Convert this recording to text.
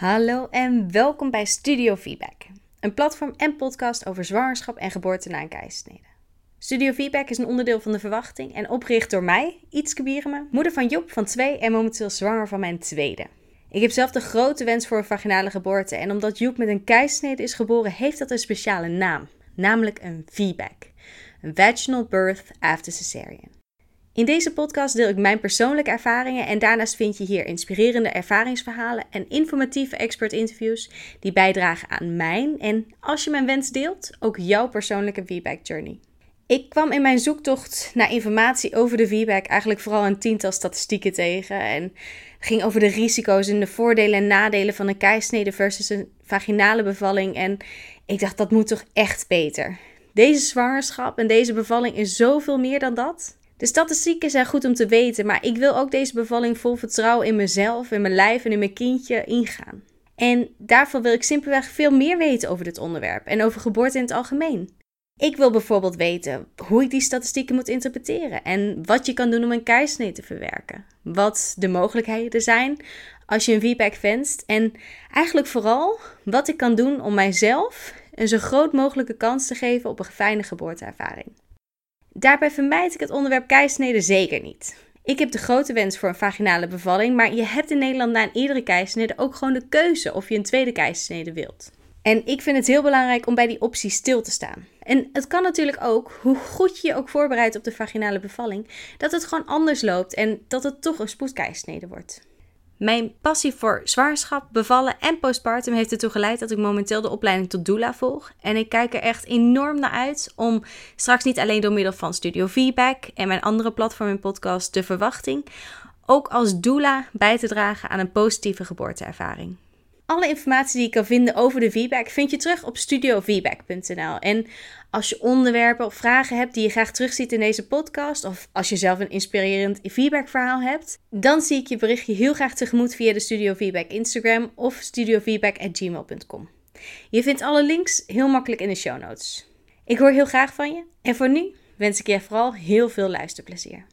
Hallo en welkom bij Studio Feedback, een platform en podcast over zwangerschap en geboorte na een keizersnede. Studio Feedback is een onderdeel van de verwachting en opgericht door mij, Ietske Bierema, moeder van Job van twee en momenteel zwanger van mijn tweede. Ik heb zelf de grote wens voor een vaginale geboorte en omdat Joep met een keizersnede is geboren, heeft dat een speciale naam, namelijk een VBAC, een Vaginal Birth After Cesarean. In deze podcast deel ik mijn persoonlijke ervaringen en daarnaast vind je hier inspirerende ervaringsverhalen en informatieve expert-interviews die bijdragen aan mijn en, als je mijn wens deelt, ook jouw persoonlijke feedback journey. Ik kwam in mijn zoektocht naar informatie over de feedback eigenlijk vooral een tiental statistieken tegen en ging over de risico's en de voordelen en nadelen van een keisnede versus een vaginale bevalling en ik dacht dat moet toch echt beter. Deze zwangerschap en deze bevalling is zoveel meer dan dat. De statistieken zijn goed om te weten, maar ik wil ook deze bevalling vol vertrouwen in mezelf, in mijn lijf en in mijn kindje ingaan. En daarvoor wil ik simpelweg veel meer weten over dit onderwerp en over geboorte in het algemeen. Ik wil bijvoorbeeld weten hoe ik die statistieken moet interpreteren en wat je kan doen om een keisnee te verwerken. Wat de mogelijkheden zijn als je een VPAC wenst en eigenlijk vooral wat ik kan doen om mijzelf een zo groot mogelijke kans te geven op een fijne geboorteervaring. Daarbij vermijd ik het onderwerp keisnede zeker niet. Ik heb de grote wens voor een vaginale bevalling, maar je hebt in Nederland na iedere keisnede ook gewoon de keuze of je een tweede keisnede wilt. En ik vind het heel belangrijk om bij die optie stil te staan. En het kan natuurlijk ook, hoe goed je je ook voorbereidt op de vaginale bevalling, dat het gewoon anders loopt en dat het toch een spoedkeisnede wordt. Mijn passie voor zwangerschap, bevallen en postpartum heeft ertoe geleid dat ik momenteel de opleiding tot doula volg. En ik kijk er echt enorm naar uit om straks niet alleen door middel van Studio Feedback en mijn andere platform en podcast De Verwachting, ook als doula bij te dragen aan een positieve geboorteervaring. Alle informatie die je kan vinden over de feedback vind je terug op studiofeedback.nl. En als je onderwerpen of vragen hebt die je graag terugziet in deze podcast, of als je zelf een inspirerend feedbackverhaal hebt, dan zie ik je berichtje heel graag tegemoet via de Studio Feedback Instagram of studiofeedback.gmail.com. Je vindt alle links heel makkelijk in de show notes. Ik hoor heel graag van je en voor nu wens ik je vooral heel veel luisterplezier.